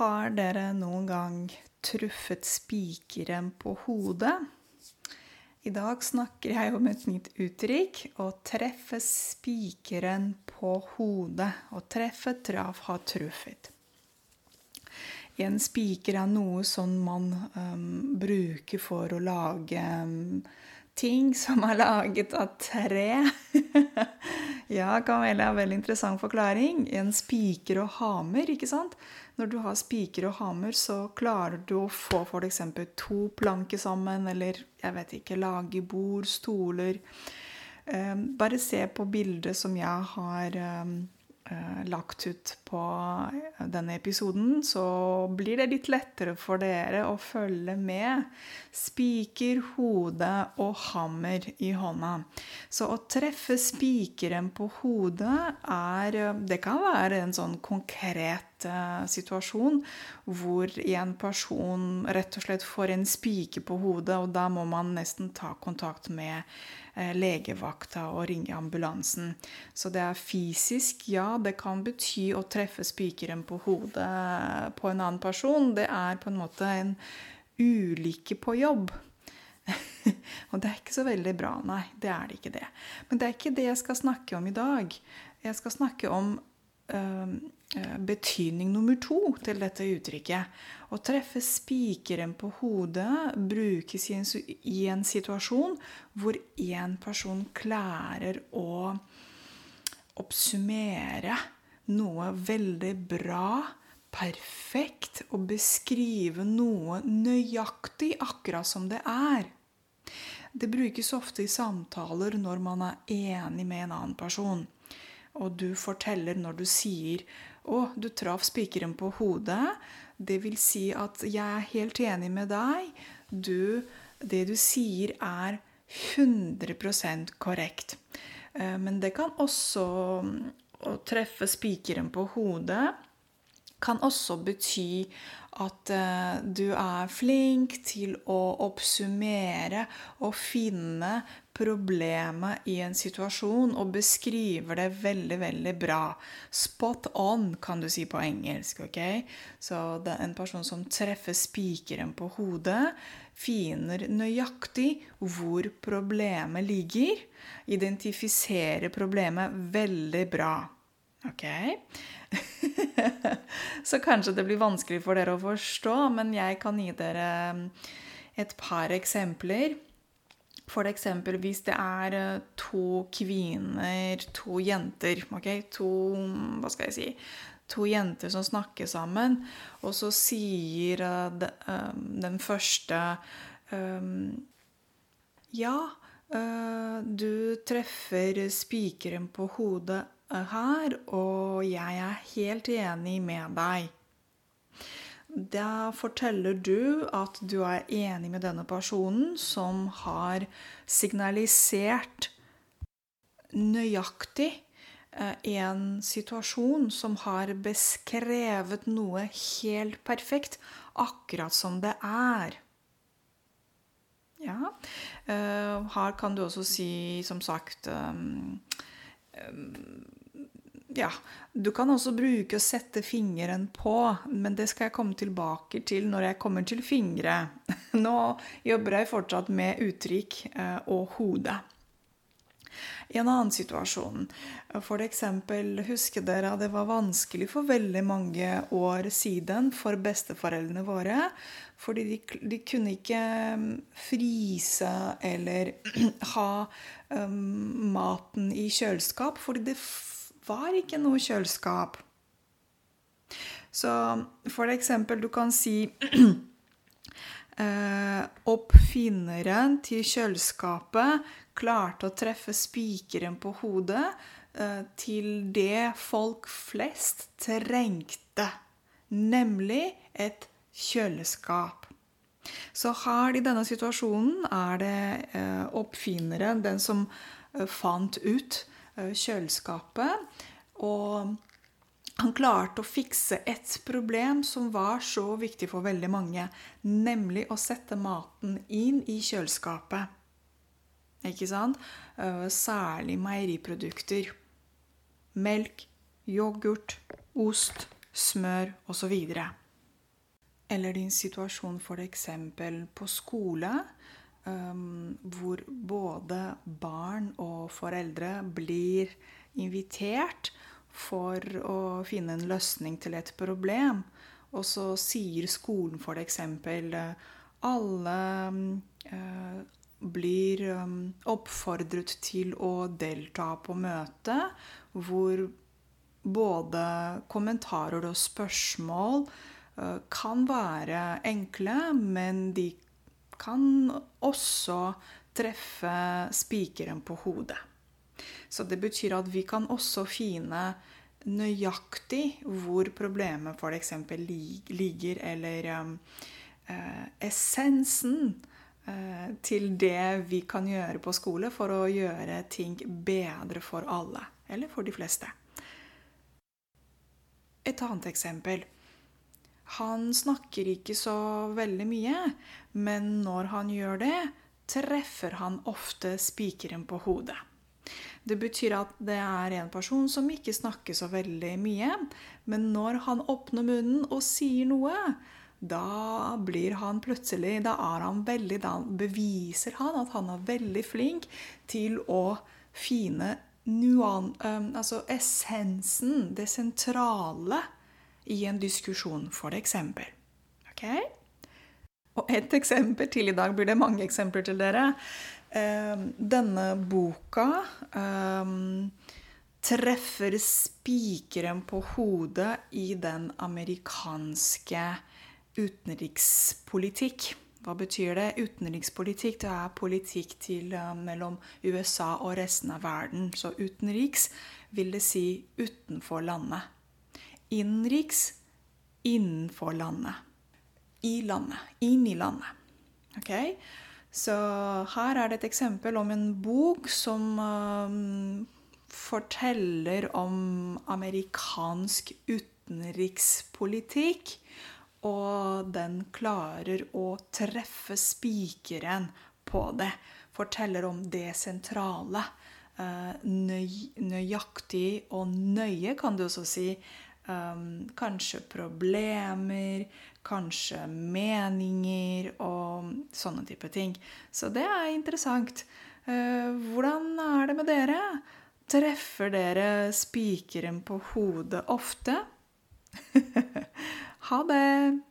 Har dere noen gang truffet spikeren på hodet? I dag snakker jeg om et nytt uttrykk å treffe spikeren på hodet. Å treffe, traff, har truffet. En spiker er noe som man um, bruker for å lage um, ting som er laget av tre. ja, Kamela, veldig interessant forklaring. En spiker og hamer, ikke sant? Når du har spiker og hamer, så klarer du å få f.eks. to planker sammen, eller jeg vet ikke, lage bord, stoler. Um, bare se på bildet som jeg har um, Eh, lagt ut på denne episoden, så blir det litt lettere for dere å følge med. Spiker, hode og hammer i hånda. Så å treffe spikeren på hodet er Det kan være en sånn konkret situasjon hvor en person rett og slett får en spike på hodet, og da må man nesten ta kontakt med Eh, legevakta og ringe ambulansen. Så det er fysisk, ja. Det kan bety å treffe spikeren på hodet på en annen person. Det er på en måte en ulykke på jobb. og det er ikke så veldig bra. Nei, det er det ikke det. Men det er ikke det jeg skal snakke om i dag. Jeg skal snakke om betydning nummer to til dette uttrykket. Å treffe spikeren på hodet brukes i en, i en situasjon hvor én person klarer å oppsummere noe veldig bra, perfekt, og beskrive noe nøyaktig akkurat som det er. Det brukes ofte i samtaler når man er enig med en annen person. Og du forteller når du sier 'Å, du traff spikeren på hodet', det vil si at jeg er helt enig med deg. Du, det du sier, er 100% korrekt. Eh, men det kan også Å treffe spikeren på hodet kan også bety at uh, du er flink til å oppsummere og finne problemet i en situasjon og beskriver det veldig, veldig bra. Spot on, kan du si på engelsk. ok? Så det er en person som treffer spikeren på hodet, finner nøyaktig hvor problemet ligger, identifiserer problemet veldig bra. Ok? Så kanskje det blir vanskelig for dere å forstå, men jeg kan gi dere um, et par eksempler. For eksempel hvis det er uh, to kvinner, to jenter ok? To Hva skal jeg si? To jenter som snakker sammen, og så sier uh, um, den første Ja, du treffer spikeren på hodet her, og jeg er helt enig med deg. Da forteller du at du er enig med denne personen som har signalisert nøyaktig eh, en situasjon som har beskrevet noe helt perfekt, akkurat som det er. Ja. Eh, her kan du også si, som sagt um, ja, du kan også bruke å sette fingeren på, men det skal jeg komme tilbake til når jeg kommer til fingre. Nå jobber jeg fortsatt med uttrykk eh, og hode. I en annen situasjon, for eksempel, husker dere at det var vanskelig for veldig mange år siden for besteforeldrene våre, fordi de, de kunne ikke mm, fryse eller ha um, maten i kjøleskap, fordi det var ikke noe kjøleskap. Så for eksempel, du kan si eh, Oppfinneren til kjøleskapet klarte å treffe spikeren på hodet eh, til det folk flest trengte, nemlig et kjøleskap. Så her i denne situasjonen er det eh, oppfinneren, den som fant ut kjøleskapet. Og han klarte å fikse et problem som var så viktig for veldig mange, nemlig å sette maten inn i kjøleskapet. Ikke sant? Eh, særlig meieriprodukter. Melk, yoghurt, ost, smør osv. Eller din situasjon f.eks. på skole, um, hvor både barn og foreldre blir invitert for å finne en løsning til et problem. Og så sier skolen f.eks. alle uh, blir um, oppfordret til å delta på møte hvor både kommentarer og spørsmål kan være enkle, men de kan også treffe spikeren på hodet. Så det betyr at vi kan også finne nøyaktig hvor problemet f.eks. ligger, eller um, uh, essensen eh, til det vi kan gjøre på skole for å gjøre ting bedre for alle, eller for de fleste. Et annet eksempel. Han snakker ikke så veldig mye, men når han gjør det, treffer han ofte spikeren på hodet. Det betyr at det er en person som ikke snakker så veldig mye, men når han åpner munnen og sier noe, da blir han plutselig Da er han veldig Da beviser han at han er veldig flink til å fine nuan, altså essensen, det sentrale, i en diskusjon, eksempel. Okay? Og et eksempel til i dag blir det mange eksempler til dere. Ehm, denne boka um, treffer spikeren på hodet i den amerikanske utenrikspolitikk. Hva betyr det? Utenrikspolitikk det er politikk til, uh, mellom USA og resten av verden. Så utenriks vil det si utenfor landet. Innenriks innenfor landet. I landet. Inn i landet. Okay? Så her er det et eksempel om en bok som um, forteller om amerikansk utenrikspolitikk. Og den klarer å treffe spikeren på det. Forteller om det sentrale. Uh, nøy, nøyaktig og nøye, kan du også si. Um, kanskje problemer, kanskje meninger og sånne type ting. Så det er interessant. Uh, hvordan er det med dere? Treffer dere spikeren på hodet ofte? ha det!